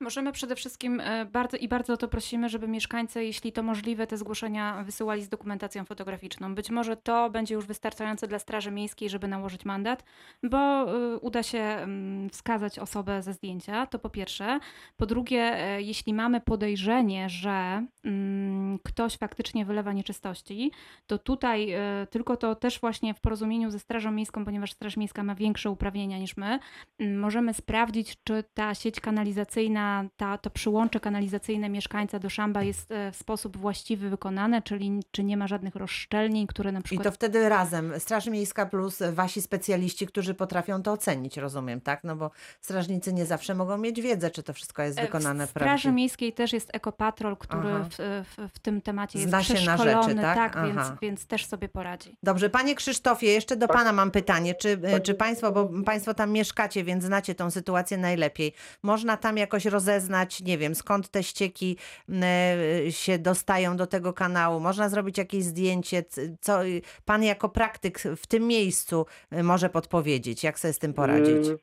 Możemy przede wszystkim e, bardzo i bardzo o to prosimy, żeby mieszkańcy, jeśli to możliwe, te zgłoszenia wysyłali z dokumentacją fotograficzną. Być może to będzie już wystarczające dla Straży Miejskiej, żeby nałożyć mandat, bo e, uda się mm, wskazać osobę ze zdjęcia, to po pierwsze. Po drugie, e, jeśli mamy podejrzenie, że mm, ktoś faktycznie wylewa nieczystości, to tutaj tylko to też właśnie w porozumieniu ze Strażą Miejską, ponieważ Straż Miejska ma większe uprawnienia niż my, mm, możemy sprawdzić, czy ta sieć kanalizacyjna, ta, to przyłącze kanalizacyjne mieszkańca do szamba jest e, w sposób właściwy wykonane, czyli czy nie ma żadnych rozszczelnień, które na I przykład... to wtedy razem, Straż Miejska plus wasi specjaliści, którzy potrafią to ocenić, rozumiem, tak? No bo strażnicy nie zawsze mogą mieć wiedzę, czy to wszystko jest E, wykonane W Straży prawidłowo. Miejskiej też jest ekopatrol, który w, w, w tym temacie jest Zna się na rzeczy, przeszkolony, tak? więc, Aha. więc też sobie poradzi. Dobrze, panie Krzysztofie, jeszcze do pana mam pytanie. Czy, Tak. czy państwo, bo państwo tam mieszkacie, więc znacie tą sytuację najlepiej, można tam jakoś rozeznać, nie wiem, skąd te ścieki e, się dostają do tego kanału? Można zrobić jakieś zdjęcie? Co pan jako praktyk w tym miejscu e, może podpowiedzieć? Jak sobie z tym poradzić? Y,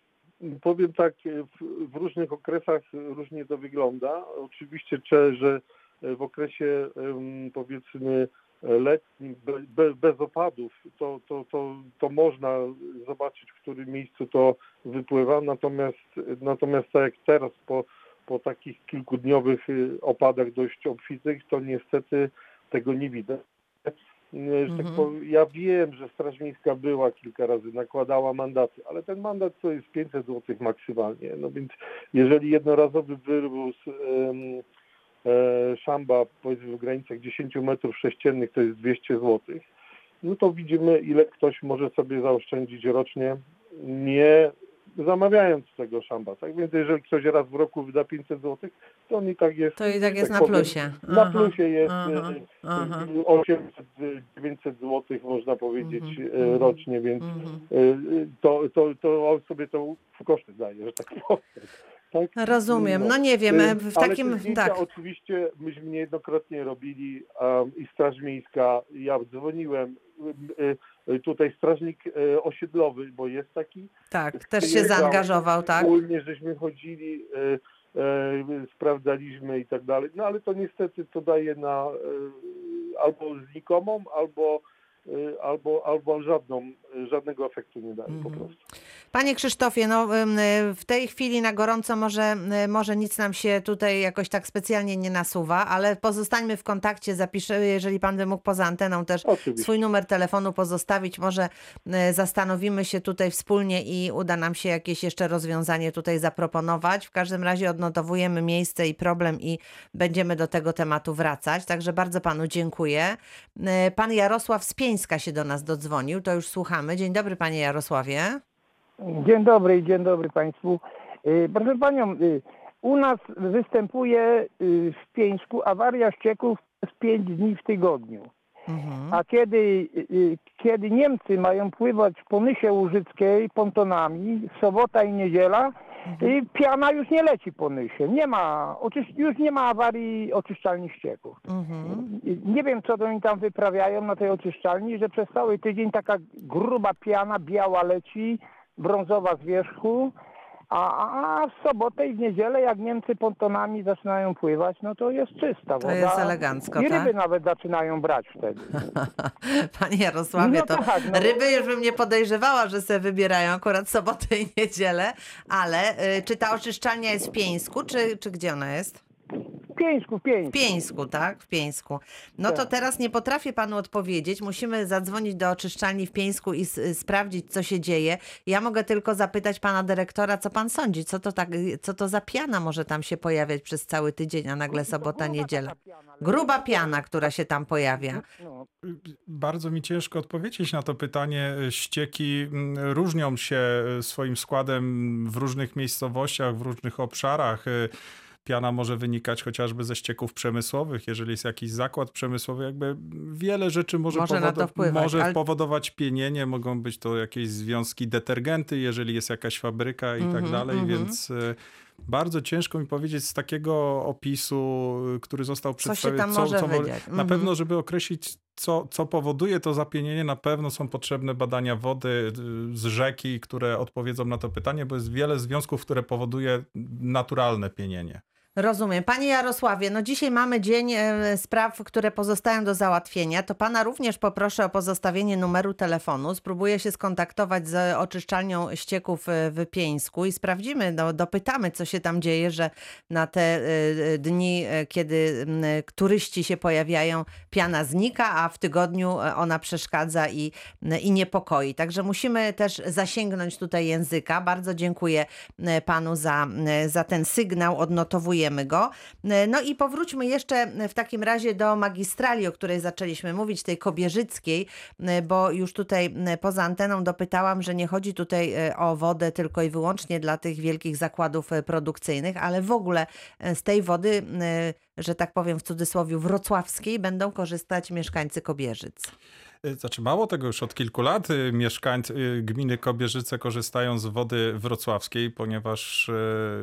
Powiem tak, y, w, różnych okresach różnie to wygląda. Oczywiście, że y, w okresie powiedzmy letnim, be, be, bez opadów, to, to, to, to można zobaczyć, w którym miejscu to wypływa. Natomiast, natomiast tak jak teraz, po, po takich kilkudniowych y, opadach dość obfitych, to niestety tego nie widać. Y, tak Mhm. powiem, ja wiem, że Straż Miejska była kilka razy, nakładała mandaty, ale ten mandat to jest 500 zł maksymalnie. No więc jeżeli jednorazowy wywóz em, e, szamba powiedzmy w granicach 10 metrów sześciennych to jest 200 zł, no to widzimy ile ktoś może sobie zaoszczędzić rocznie, nie zamawiając tego szamba. Tak więc jeżeli ktoś raz w roku wyda 500 zł, to on i tak jest... To i tak jest na powiem, plusie. Na Aha, plusie jest aha, e, aha. 800-900 zł można powiedzieć Mhm, e, mhm, rocznie, więc Mhm. e, to, to, to on sobie to w koszty daje, że tak powiem. Tak? Rozumiem. No nie wiem, E, w Ale takim... Tak. oczywiście myśmy niejednokrotnie robili um, i Straż Miejska, ja dzwoniłem, e, e, tutaj strażnik e, osiedlowy, bo jest taki, Tak, też się zaangażował, tak? Wspólnie żeśmy chodzili, sprawdzaliśmy i tak dalej. No ale to niestety to daje na albo znikomą, albo y, albo, albo żadną, żadnego efektu nie dają po prostu. Panie Krzysztofie, no y, w tej chwili na gorąco może, y, może nic nam się tutaj jakoś tak specjalnie nie nasuwa, ale pozostańmy w kontakcie, zapiszę, jeżeli pan by mógł poza anteną też Oczywiście. swój numer telefonu pozostawić, może zastanowimy się tutaj wspólnie i uda nam się jakieś jeszcze rozwiązanie tutaj zaproponować. W każdym razie odnotowujemy miejsce i problem i będziemy do tego tematu wracać, także bardzo panu dziękuję. Pan Jarosław z Pieńska się do nas dodzwonił, to już słuchamy. Dzień dobry panie Jarosławie. Dzień dobry i dzień dobry Państwu. Y, Proszę Panią, y, u nas występuje y, w Pieńsku awaria ścieków przez 5 dni w tygodniu. Mhm. A kiedy, kiedy Niemcy mają pływać po Nysie Łużyckiej pontonami, sobota i niedziela, y, piana już nie leci po Nysie. Nie ma, już nie ma awarii oczyszczalni ścieków. Mhm. Nie wiem, co oni tam wyprawiają na tej oczyszczalni, że przez cały tydzień taka gruba piana, biała leci, brązowa z wierzchu, a, a w sobotę i w niedzielę, jak Niemcy pontonami zaczynają pływać, no to jest czysta woda. jest elegancko, I tak? ryby nawet zaczynają brać wtedy. Panie Jarosławie, No to tak, no. ryby już bym nie podejrzewała, że sobie wybierają akurat sobotę i niedzielę, ale y, czy ta oczyszczalnia jest w Pieńsku, czy, czy gdzie ona jest? W Pieńsku, w Pieńsku. W Pieńsku, tak? W Pieńsku. No to Tak. teraz nie potrafię panu odpowiedzieć. Musimy zadzwonić do oczyszczalni w Pieńsku i y, sprawdzić, co się dzieje. Ja mogę tylko zapytać pana dyrektora, co pan sądzi? Co to, tak, co to za piana może tam się pojawiać przez cały tydzień, a nagle sobota, niedziela? Gruba piana, która się tam pojawia. No, Bardzo mi ciężko odpowiedzieć na to pytanie. Ścieki mm, różnią się e, swoim składem w różnych miejscowościach, w różnych obszarach. Piana może wynikać chociażby ze ścieków przemysłowych, jeżeli jest jakiś zakład przemysłowy, jakby wiele rzeczy może, Może to wpływać, może ale- powodować pienienie, mogą być to jakieś związki detergenty, jeżeli jest jakaś fabryka i tak Mhm, dalej, mhm. więc e, bardzo ciężko mi powiedzieć z takiego opisu, który został Co przedstawiony, tam może mo- wydziać. na Mhm. pewno, żeby określić, co, co powoduje to zapienienie, na pewno są potrzebne badania wody y, z rzeki, które odpowiedzą na to pytanie, bo jest wiele związków, które powoduje naturalne pienienie. Rozumiem. Panie Jarosławie, no dzisiaj mamy dzień e, spraw, które pozostają do załatwienia. To pana również poproszę o pozostawienie numeru telefonu. Spróbuję się skontaktować z oczyszczalnią ścieków e, w Pieńsku i sprawdzimy, no, dopytamy, co się tam dzieje, że na te e, dni, kiedy turyści się pojawiają, piana znika, a w tygodniu ona przeszkadza i, i niepokoi. Także musimy też zasięgnąć tutaj języka. Bardzo dziękuję panu za, za ten sygnał, odnotowujemy go. E, No i powróćmy jeszcze w takim razie do magistrali, o której zaczęliśmy mówić, tej kobierzyckiej, e, bo już tutaj e, poza anteną dopytałam, że nie chodzi tutaj o wodę tylko i wyłącznie dla tych wielkich zakładów produkcyjnych, ale w ogóle z tej wody, że tak powiem w cudzysłowie, wrocławskiej będą korzystać mieszkańcy Kobierzyc. Y, Znaczy mało tego, już od kilku lat y, mieszkańcy y, gminy Kobierzyce korzystają z wody wrocławskiej, ponieważ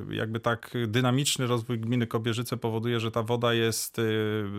jakby tak dynamiczny rozwój gminy Kobierzyce powoduje, że ta woda jest,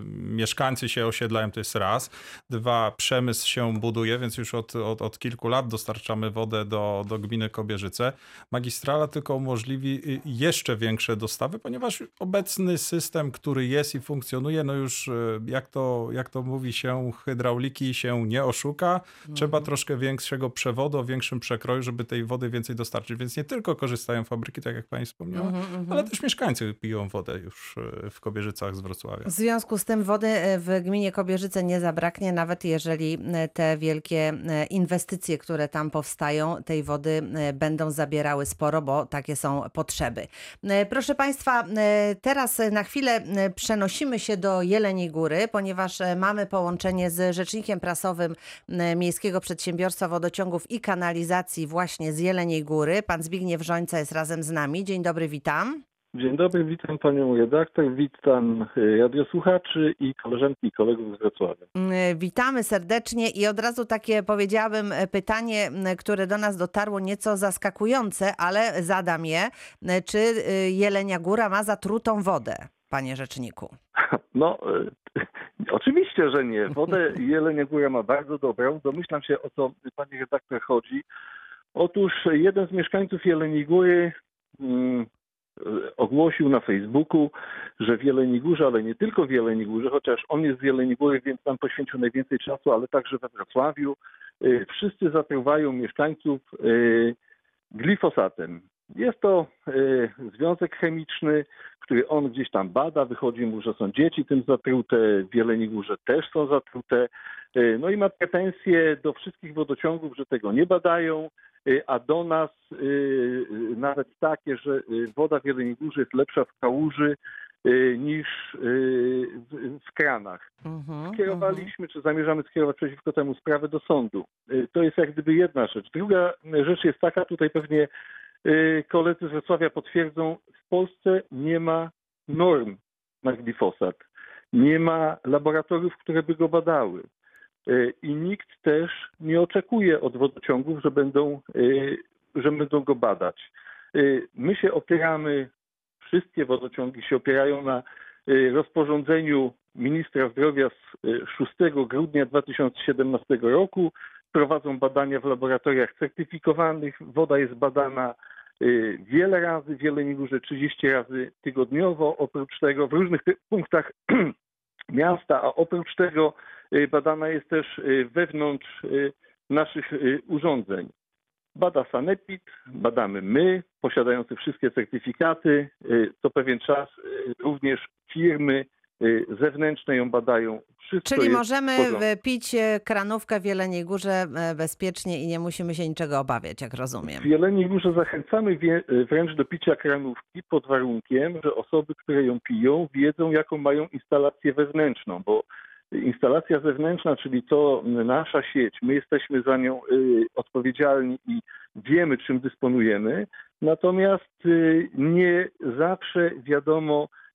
mieszkańcy się osiedlają, to jest raz. Dwa, przemysł się buduje, więc już od, od, od kilku lat dostarczamy wodę do, do gminy Kobierzyce. Magistrala tylko umożliwi jeszcze większe dostawy, ponieważ obecny system, który jest i funkcjonuje, no już jak to, jak to mówi się, hydrauliki się nie oszuka. Trzeba troszkę większego przewodu, o większym przekroju, żeby tej wody więcej dostarczyć. Więc nie tylko korzystają fabryki, tak jak pani wspomniała, ale też mieszkańcy piją wodę już y, w Kobierzycach z Wrocławia. W związku z tym wody e, w gminie Kobierzyce nie zabraknie, nawet jeżeli e, te wielkie e, inwestycje, które tam powstają, tej wody e, będą zabierały sporo, bo takie są potrzeby. E, Proszę Państwa, e, teraz na chwilę e, przenosimy się do Jeleniej Góry, ponieważ e, mamy połączenie z rzecznikiem prasowym e, Miejskiego Przedsiębiorstwa Wodociągów i Kanalizacji właśnie z Jeleniej Góry. Pan Zbigniew Żońca jest razem z nami. Dzień dobry, witam. Dzień dobry, witam panią redaktor, witam y, radiosłuchaczy i koleżanki i kolegów z Wrocławia. Witamy serdecznie i od razu takie powiedziałabym e, pytanie, które do nas dotarło nieco zaskakujące, ale zadam je. Czy y, Jelenia Góra ma zatrutą wodę, panie rzeczniku? No, y, oczywiście, że nie. Wodę Jelenia Góra ma bardzo dobrą. Domyślam się, o co pani redaktor chodzi. Otóż jeden z mieszkańców Jeleniej Góry mm, e, ogłosił na Facebooku, że w Jeleniej Górze, ale nie tylko w Jeleniej Górze, chociaż on jest z Jeleniej Góry, więc tam poświęcił najwięcej czasu, ale także we Wrocławiu, e, wszyscy zatruwają mieszkańców e, glifosatem. Jest to związek chemiczny, który on gdzieś tam bada, wychodzi mu, że są dzieci tym zatrute, w Jeleniej Górze też są zatrute, no i ma pretensje do wszystkich wodociągów, że tego nie badają, a do nas nawet takie, że woda w Jeleniej Górze jest lepsza w kałuży niż w kranach. Mhm, Skierowaliśmy, czy zamierzamy skierować przeciwko temu sprawę do sądu. To jest jak gdyby jedna rzecz. Druga rzecz jest taka, tutaj pewnie koledzy z Wrocławia potwierdzą, w Polsce nie ma norm na glifosat. Nie ma laboratoriów, które by go badały. I nikt też nie oczekuje od wodociągów, że będą, że będą go badać. My się opieramy, wszystkie wodociągi się opierają na rozporządzeniu ministra zdrowia z 6 grudnia 2017 roku. Prowadzą badania w laboratoriach certyfikowanych. Woda jest badana wiele razy, w Jeleniej Górze 30 razy tygodniowo. Oprócz tego w różnych punktach miasta, a oprócz tego badana jest też wewnątrz naszych urządzeń. Bada Sanepid, badamy my, posiadający wszystkie certyfikaty. Co pewien czas również firmy zewnętrzne ją badają. Wszystko Czyli możemy pić e, kranówkę w Jeleniej Górze e, bezpiecznie i nie musimy się niczego obawiać, jak rozumiem. W Jeleniej Górze zachęcamy wie, wręcz do picia kranówki pod warunkiem, że osoby, które ją piją, wiedzą, jaką mają instalację wewnętrzną, bo instalacja zewnętrzna, czyli to nasza sieć, my jesteśmy za nią y, odpowiedzialni i wiemy, czym dysponujemy, natomiast y, nie zawsze wiadomo, y,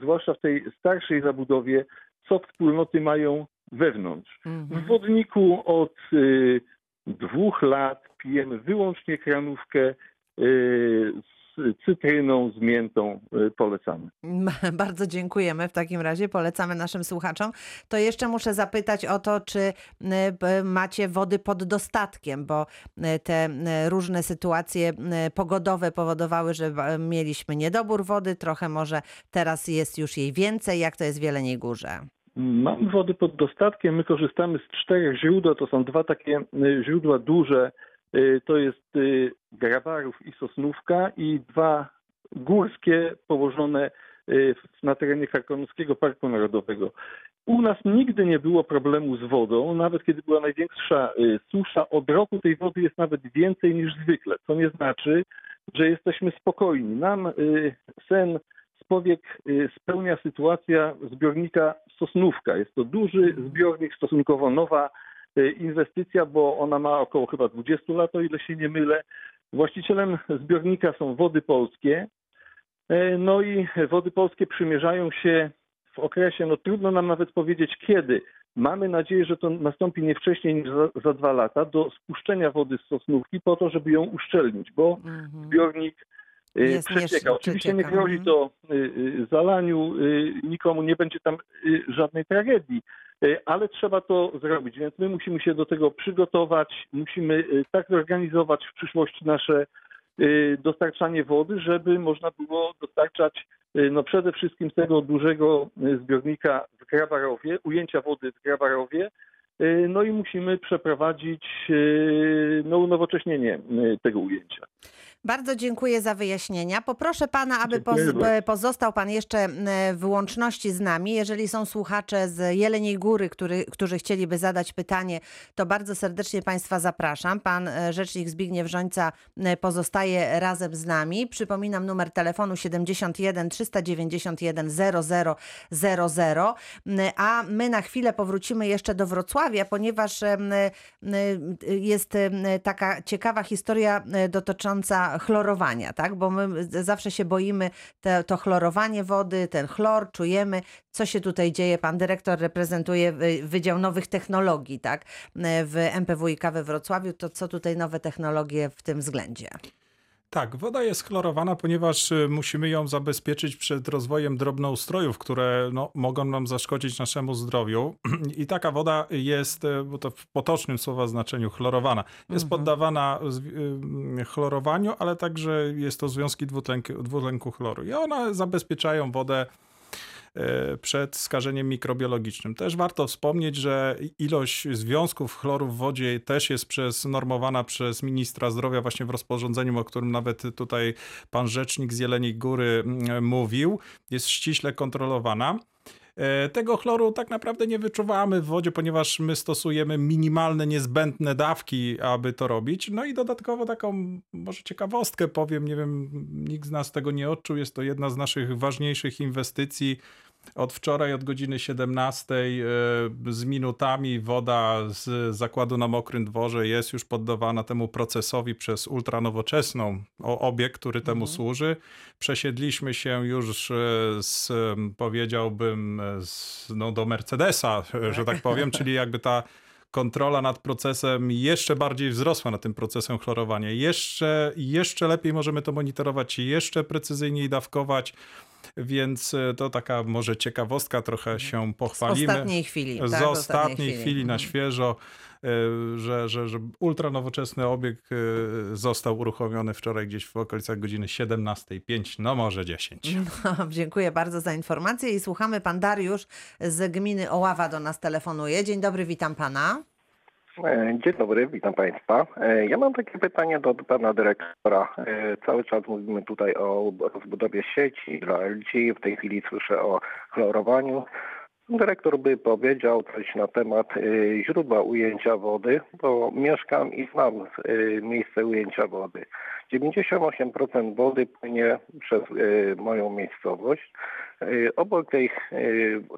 zwłaszcza w tej starszej zabudowie, co wspólnoty mają wewnątrz. W Mhm. wodniku od y, dwóch lat pijemy wyłącznie kranówkę y, z cytryną, z miętą. Y, polecamy. Bardzo dziękujemy w takim razie, polecamy naszym słuchaczom. To jeszcze muszę zapytać o to, czy y, macie wody pod dostatkiem, bo y, te różne sytuacje pogodowe powodowały, że mieliśmy niedobór wody, trochę może teraz jest już jej więcej. Jak to jest w Jeleniej Górze? Mamy wody pod dostatkiem. My korzystamy z czterech źródeł. To są dwa takie źródła duże. Y, To jest y, Grabarów i Sosnówka i dwa górskie położone y, na terenie Karkonoskiego Parku Narodowego. U nas nigdy nie było problemu z wodą, nawet kiedy była największa susza. Od roku tej wody jest nawet więcej niż zwykle, co nie znaczy, że jesteśmy spokojni. Nam sen z powiek spełnia sytuacja zbiornika Sosnówka. Jest to duży zbiornik, stosunkowo nowa inwestycja, bo ona ma około chyba 20 lat, o ile się nie mylę. Właścicielem zbiornika są Wody Polskie. E, No i Wody Polskie przymierzają się w okresie, no trudno nam nawet powiedzieć kiedy. Mamy nadzieję, że to nastąpi nie wcześniej niż za, za dwa lata, do spuszczenia wody z Sosnówki po to, żeby ją uszczelnić, bo Mhm. zbiornik y, Jest, przecieka. Oczywiście nie grozi mhm. to y, y, zalaniu, y, nikomu nie będzie tam y, żadnej tragedii, y, ale trzeba to zrobić, więc my musimy się do tego przygotować, musimy y, tak zorganizować w przyszłości nasze y, dostarczanie wody, żeby można było dostarczać no przede wszystkim tego dużego zbiornika w Grabarowie, ujęcia wody w Grabarowie, no i musimy przeprowadzić no, unowocześnienie tego ujęcia. Bardzo dziękuję za wyjaśnienia. Poproszę pana, aby poz, bardzo. pozostał pan jeszcze m, w łączności z nami. Jeżeli są słuchacze z Jeleniej Góry, który, którzy chcieliby zadać pytanie, to bardzo serdecznie państwa zapraszam. Pan e, rzecznik Zbigniew Żońca m, pozostaje razem z nami. Przypominam numer telefonu 71 391 0000. M, A my na chwilę powrócimy jeszcze do Wrocławia, ponieważ jest taka ciekawa historia e, dotycząca chlorowania, tak? Bo my zawsze się boimy te, to chlorowanie wody, ten chlor, czujemy, co się tutaj dzieje. Pan dyrektor reprezentuje wy- Wydział Nowych Technologii, tak? W MPWiK we Wrocławiu. To co tutaj nowe technologie w tym względzie? Tak, woda jest chlorowana, ponieważ y, musimy ją zabezpieczyć przed rozwojem drobnoustrojów, które no, mogą nam zaszkodzić naszemu zdrowiu. I taka woda jest, y, bo to w potocznym słowa znaczeniu, chlorowana. Jest poddawana zwi- y, chlorowaniu, ale także jest to związki dwutlenku, dwutlenku chloru. I one zabezpieczają wodę przed skażeniem mikrobiologicznym. Też warto wspomnieć, że ilość związków chloru w wodzie też jest przez, normowana przez ministra zdrowia właśnie w rozporządzeniu, o którym nawet tutaj pan rzecznik z Jeleniej Góry mm, mówił. Jest ściśle kontrolowana. E, Tego chloru tak naprawdę nie wyczuwamy w wodzie, ponieważ my stosujemy minimalne, niezbędne dawki, aby to robić. No i dodatkowo taką, może ciekawostkę powiem, nie wiem, nikt z nas tego nie odczuł, jest to jedna z naszych ważniejszych inwestycji. Od wczoraj, od godziny 17 e, z minutami woda z zakładu na Mokrym Dworze jest już poddawana temu procesowi przez ultranowoczesną obiekt, który temu służy. Przesiedliśmy się już e, z, powiedziałbym, e, z, no, do Mercedesa, że tak powiem, czyli jakby ta kontrola nad procesem jeszcze bardziej wzrosła nad tym procesem chlorowania. Jeszcze, jeszcze lepiej możemy to monitorować, jeszcze precyzyjniej dawkować, więc e, to taka może ciekawostka, trochę się Z pochwalimy. ostatniej chwili. Z tak, ostatniej chwili na Mhm. świeżo, e, że, że, że ultranowoczesny obiekt e, został uruchomiony wczoraj gdzieś w okolicach godziny 17.05, no może 10. No, dziękuję bardzo za informację i słuchamy. Pan Dariusz z gminy Oława do nas telefonuje. Dzień dobry, witam pana. E, Dzień dobry, witam Państwa. E, Ja mam takie pytanie do pana dyrektora. E, Cały czas mówimy tutaj o rozbudowie sieci dla LG. W tej chwili słyszę o chlorowaniu. Dyrektor by powiedział coś na temat e, źródła ujęcia wody, bo mieszkam i znam e, miejsce ujęcia wody. 98% wody płynie przez e, moją miejscowość. Obok tej,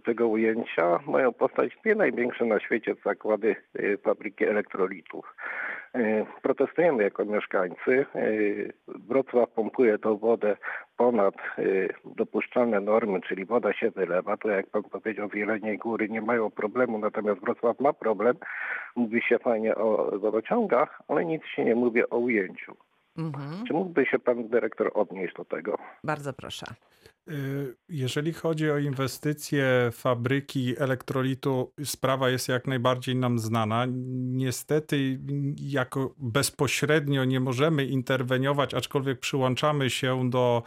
tego ujęcia mają powstać dwie największe na świecie zakłady fabryki elektrolitów. E, Protestujemy jako mieszkańcy. E, Wrocław pompuje tą wodę ponad e, dopuszczalne normy, czyli woda się wylewa. To jak pan powiedział, w Jeleniej Góry nie mają problemu, natomiast Wrocław ma problem. Mówi się fajnie o wodociągach, ale nic się nie mówi o ujęciu. Mhm. Czy mógłby się pan dyrektor odnieść do tego? Bardzo proszę. Y, Jeżeli chodzi o inwestycje fabryki elektrolitu, sprawa jest jak najbardziej nam znana. Niestety, jako bezpośrednio nie możemy interweniować, aczkolwiek przyłączamy się do,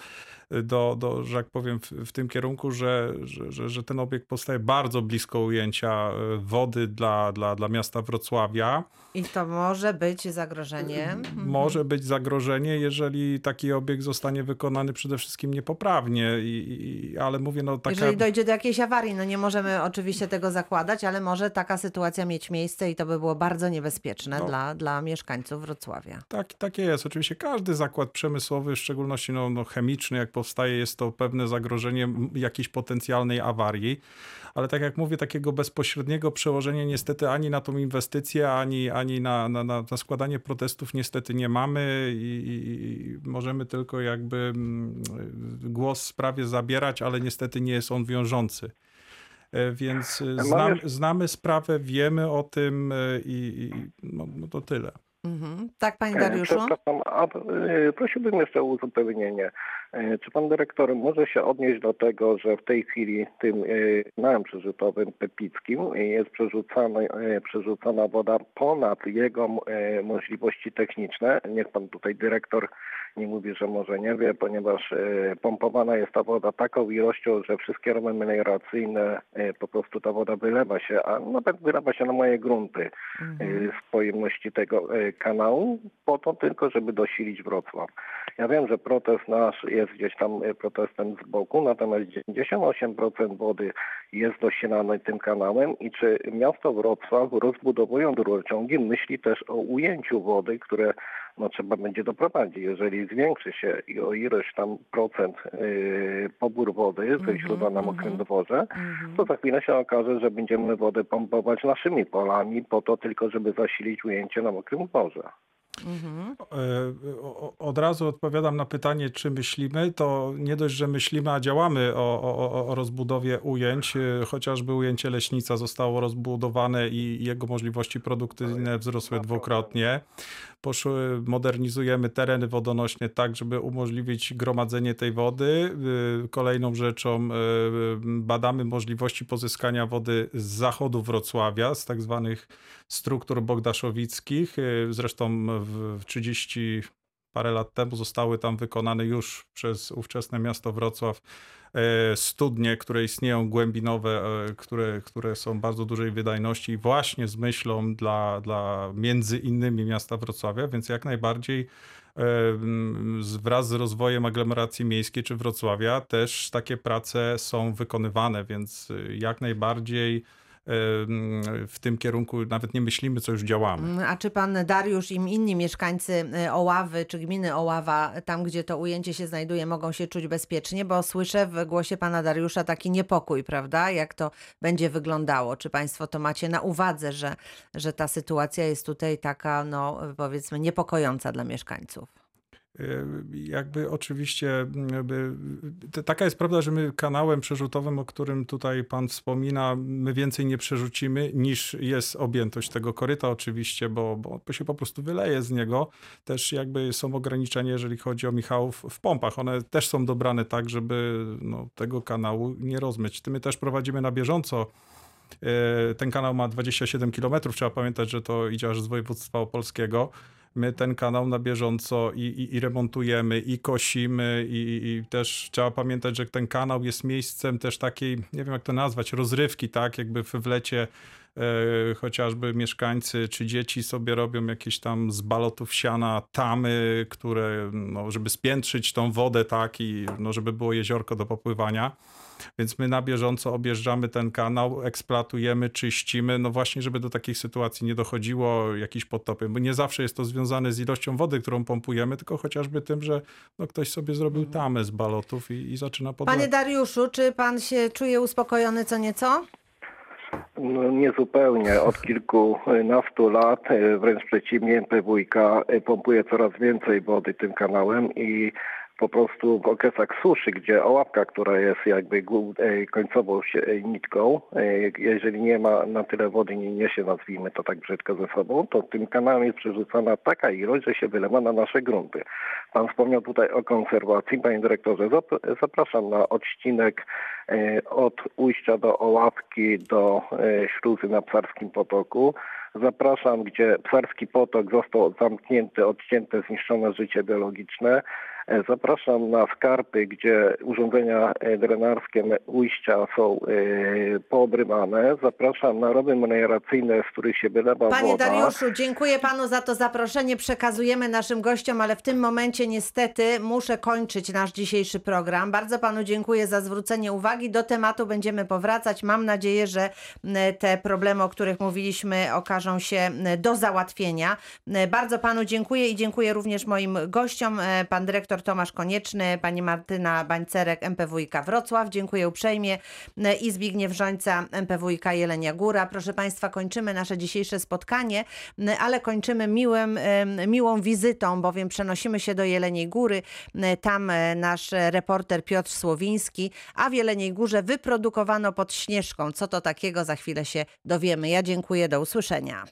do, do że tak powiem, w, w tym kierunku, że, że, że, że ten obiekt powstaje bardzo blisko ujęcia y, wody dla, dla, dla miasta Wrocławia. I to może być zagrożenie. Mhm. Może być zagrożenie, jeżeli taki obiekt zostanie wykonany przede wszystkim niepoprawnie, i, i, ale mówię, no taka... Jeżeli dojdzie do jakiejś awarii, no nie możemy oczywiście tego zakładać, ale może taka sytuacja mieć miejsce i to by było bardzo niebezpieczne No. dla, dla mieszkańców Wrocławia. Tak, takie jest. Oczywiście każdy zakład przemysłowy, w szczególności no, no, chemiczny, jak powstaje, jest to pewne zagrożenie jakiejś potencjalnej awarii. Ale tak jak mówię, takiego bezpośredniego przełożenia niestety ani na tą inwestycję, ani, ani na, na, na, na składanie protestów niestety nie mamy i, i, możemy tylko jakby mm, głos w sprawie zabierać, ale niestety nie jest on wiążący. E, Więc e, znam, znamy sprawę, wiemy o tym e, i, i no, no to tyle. Mhm. Tak, panie E, Dariuszu? Przepraszam, a e, prosiłbym jeszcze o uzupełnienie. E, Czy pan dyrektor może się odnieść do tego, że w tej chwili tym e, kanałem przerzutowym Pepickim jest przerzucana, e, przerzucana woda ponad jego e, możliwości techniczne? Niech pan tutaj dyrektor nie mówi, że może nie wie, ponieważ e, pompowana jest ta woda taką ilością, że wszystkie romy melioracyjne e, po prostu ta woda wylewa się, a nawet wylewa się na moje grunty Mhm. z pojemności tego kanału, po to tylko, żeby dosilić Wrocław. Ja wiem, że protest nasz jest gdzieś tam y, protestem z boku, natomiast 98% wody jest dosilane tym kanałem i czy miasto Wrocław rozbudowując rurociągi myśli też o ujęciu wody, które no, trzeba będzie doprowadzić. Jeżeli zwiększy się i o ilość tam procent y, pobór wody ze źródła na mokrym dworze, Mhm. to za chwilę się okaże, że będziemy wodę pompować naszymi polami po to tylko, żeby zasilić ujęcie na mokrym dworze. Mhm. E, Od razu odpowiadam na pytanie, czy myślimy. To nie dość, że myślimy, a działamy o, o, o rozbudowie ujęć. E, Chociażby ujęcie Leśnica zostało rozbudowane i jego możliwości produkcyjne wzrosły dwukrotnie. Poszły, modernizujemy tereny wodonośne tak, żeby umożliwić gromadzenie tej wody. Y, Kolejną rzeczą y, badamy możliwości pozyskania wody z zachodu Wrocławia, z tak zwanych struktur bogdaszowickich. Y, Zresztą w 30 parę lat temu zostały tam wykonane już przez ówczesne miasto Wrocław e, studnie, które istnieją głębinowe, e, które, które są bardzo dużej wydajności właśnie z myślą dla, dla między innymi miasta Wrocławia, więc jak najbardziej e, wraz z rozwojem aglomeracji miejskiej czy Wrocławia też takie prace są wykonywane, więc jak najbardziej w tym kierunku nawet nie myślimy, co już działamy. Mm, A czy pan Dariusz i inni mieszkańcy y, Oławy czy gminy Oława, tam gdzie to ujęcie się znajduje, mogą się czuć bezpiecznie? Bo słyszę w głosie pana Dariusza taki niepokój, prawda? Jak to będzie wyglądało? Czy państwo to macie na uwadze, że, że ta sytuacja jest tutaj taka, no powiedzmy, niepokojąca dla mieszkańców? Y, Jakby oczywiście mm, jakby, t- taka jest prawda, że my kanałem przerzutowym, o którym tutaj pan wspomina, my więcej nie przerzucimy niż jest objętość tego koryta oczywiście, bo, bo się po prostu wyleje z niego. Też jakby są ograniczenia, jeżeli chodzi o Michałów w pompach. One też są dobrane tak, żeby no, tego kanału nie rozmyć. My też prowadzimy na bieżąco E, Ten kanał ma 27 km. Trzeba pamiętać, że to idzie aż z województwa opolskiego. My ten kanał na bieżąco i, i, i remontujemy, i kosimy, i, i- też trzeba pamiętać, że ten kanał jest miejscem też takiej, nie wiem jak to nazwać, rozrywki, tak? Jakby w lecie e, chociażby mieszkańcy czy dzieci sobie robią jakieś tam z balotów siana tamy, które, no, żeby spiętrzyć tą wodę, tak? I no, żeby było jeziorko do popływania. Więc my na bieżąco objeżdżamy ten kanał, eksploatujemy, czyścimy, no właśnie, żeby do takich sytuacji nie dochodziło, jakiś potopy, bo nie zawsze jest to związane z ilością wody, którą pompujemy, tylko chociażby tym, że no, ktoś sobie zrobił tamę z balotów i, i zaczyna podlewać. Panie Dariuszu, czy pan się czuje uspokojony co nieco? No, niezupełnie. Od kilkunastu lat, e, wręcz przeciwnie, MPWiK e, pompuje coraz więcej wody tym kanałem i po prostu w okresach suszy, gdzie oławka, która jest jakby e, końcową e, nitką, e, jeżeli nie ma na tyle wody, nie niesie, nazwijmy to tak brzydko ze sobą, to tym kanałem jest przerzucana taka ilość, że się wylewa na nasze grunty. Pan wspomniał tutaj o konserwacji. Panie dyrektorze, zap- zapraszam na odcinek od ujścia do Oławki do śluzy na Psarskim Potoku. Zapraszam, gdzie Psarski Potok został zamknięty, odcięte, zniszczone życie biologiczne. E, Zapraszam na skarpy, gdzie urządzenia e, drenarskie ujścia są e, poobrywane. Zapraszam na rowy melioracyjne, z których się wylewa Panie woda. Dariuszu, dziękuję panu za to zaproszenie. Przekazujemy naszym gościom, ale w tym momencie niestety muszę kończyć nasz dzisiejszy program. Bardzo panu dziękuję za zwrócenie uwagi. Do tematu będziemy powracać. Mam nadzieję, że te problemy, o których mówiliśmy, okażą się do załatwienia. Bardzo panu dziękuję i dziękuję również moim gościom, pan dyrektor Tomasz Konieczny, pani Martyna Bańcerek, MPWiK Wrocław. Dziękuję uprzejmie i Zbigniew Żońca, MPWiK Jelenia Góra. Proszę państwa, kończymy nasze dzisiejsze spotkanie, ale kończymy miłym, miłą wizytą, bowiem przenosimy się do Jeleniej Góry. Tam e, nasz reporter Piotr Słowiński, a w Jeleniej Górze wyprodukowano pod Śnieżką. Co to takiego? Za chwilę się dowiemy. Ja dziękuję, do usłyszenia.